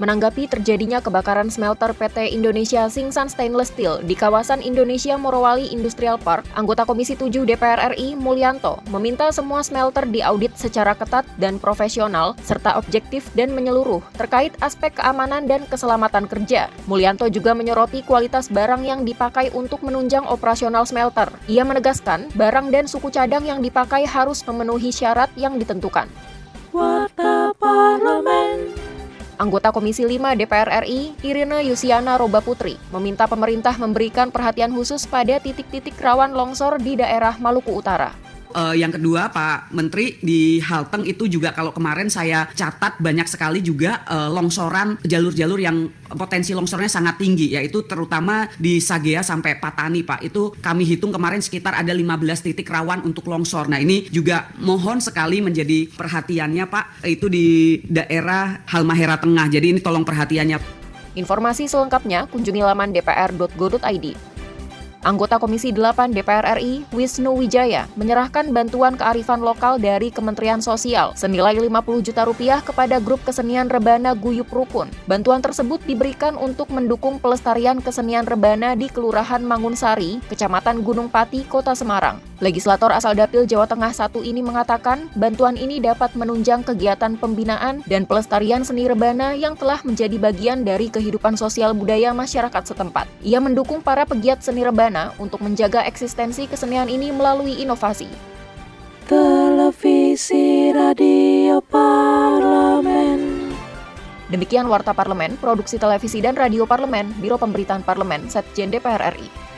Menanggapi terjadinya kebakaran smelter PT Indonesia Singsan Stainless Steel di kawasan Indonesia Morowali Industrial Park, anggota Komisi 7 DPR RI Mulyanto meminta semua smelter diaudit secara ketat dan profesional serta objektif dan menyeluruh terkait aspek keamanan dan keselamatan kerja. Mulyanto juga menyoroti kualitas barang yang dipakai untuk menunjang operasional smelter. Ia menegaskan, barang dan suku cadang yang dipakai harus memenuhi syarat yang ditentukan. Anggota Komisi 5 DPR RI, Irina Yusiana Roba Putri, meminta pemerintah memberikan perhatian khusus pada titik-titik rawan longsor di daerah Maluku Utara. Uh, yang kedua Pak Menteri di Halteng itu juga kalau kemarin saya catat banyak sekali juga uh, longsoran jalur-jalur yang potensi longsornya sangat tinggi yaitu terutama di Sagea sampai Patani Pak itu kami hitung kemarin sekitar ada 15 titik rawan untuk longsor. Nah ini juga mohon sekali menjadi perhatiannya Pak itu di daerah Halmahera Tengah. Jadi ini tolong perhatiannya. Informasi selengkapnya kunjungi laman dpr.go.id. Anggota Komisi 8 DPR RI, Wisnu Wijaya, menyerahkan bantuan kearifan lokal dari Kementerian Sosial senilai 50 juta rupiah kepada grup kesenian rebana Guyup Rukun. Bantuan tersebut diberikan untuk mendukung pelestarian kesenian rebana di Kelurahan Mangunsari, Kecamatan Gunung Pati, Kota Semarang. Legislator asal Dapil Jawa Tengah satu ini mengatakan bantuan ini dapat menunjang kegiatan pembinaan dan pelestarian seni rebana yang telah menjadi bagian dari kehidupan sosial budaya masyarakat setempat. Ia mendukung para pegiat seni rebana untuk menjaga eksistensi kesenian ini melalui inovasi. Televisi Radio Parlemen. Demikian Warta Parlemen, Produksi Televisi dan Radio Parlemen, Biro Pemberitaan Parlemen, Setjen DPR RI.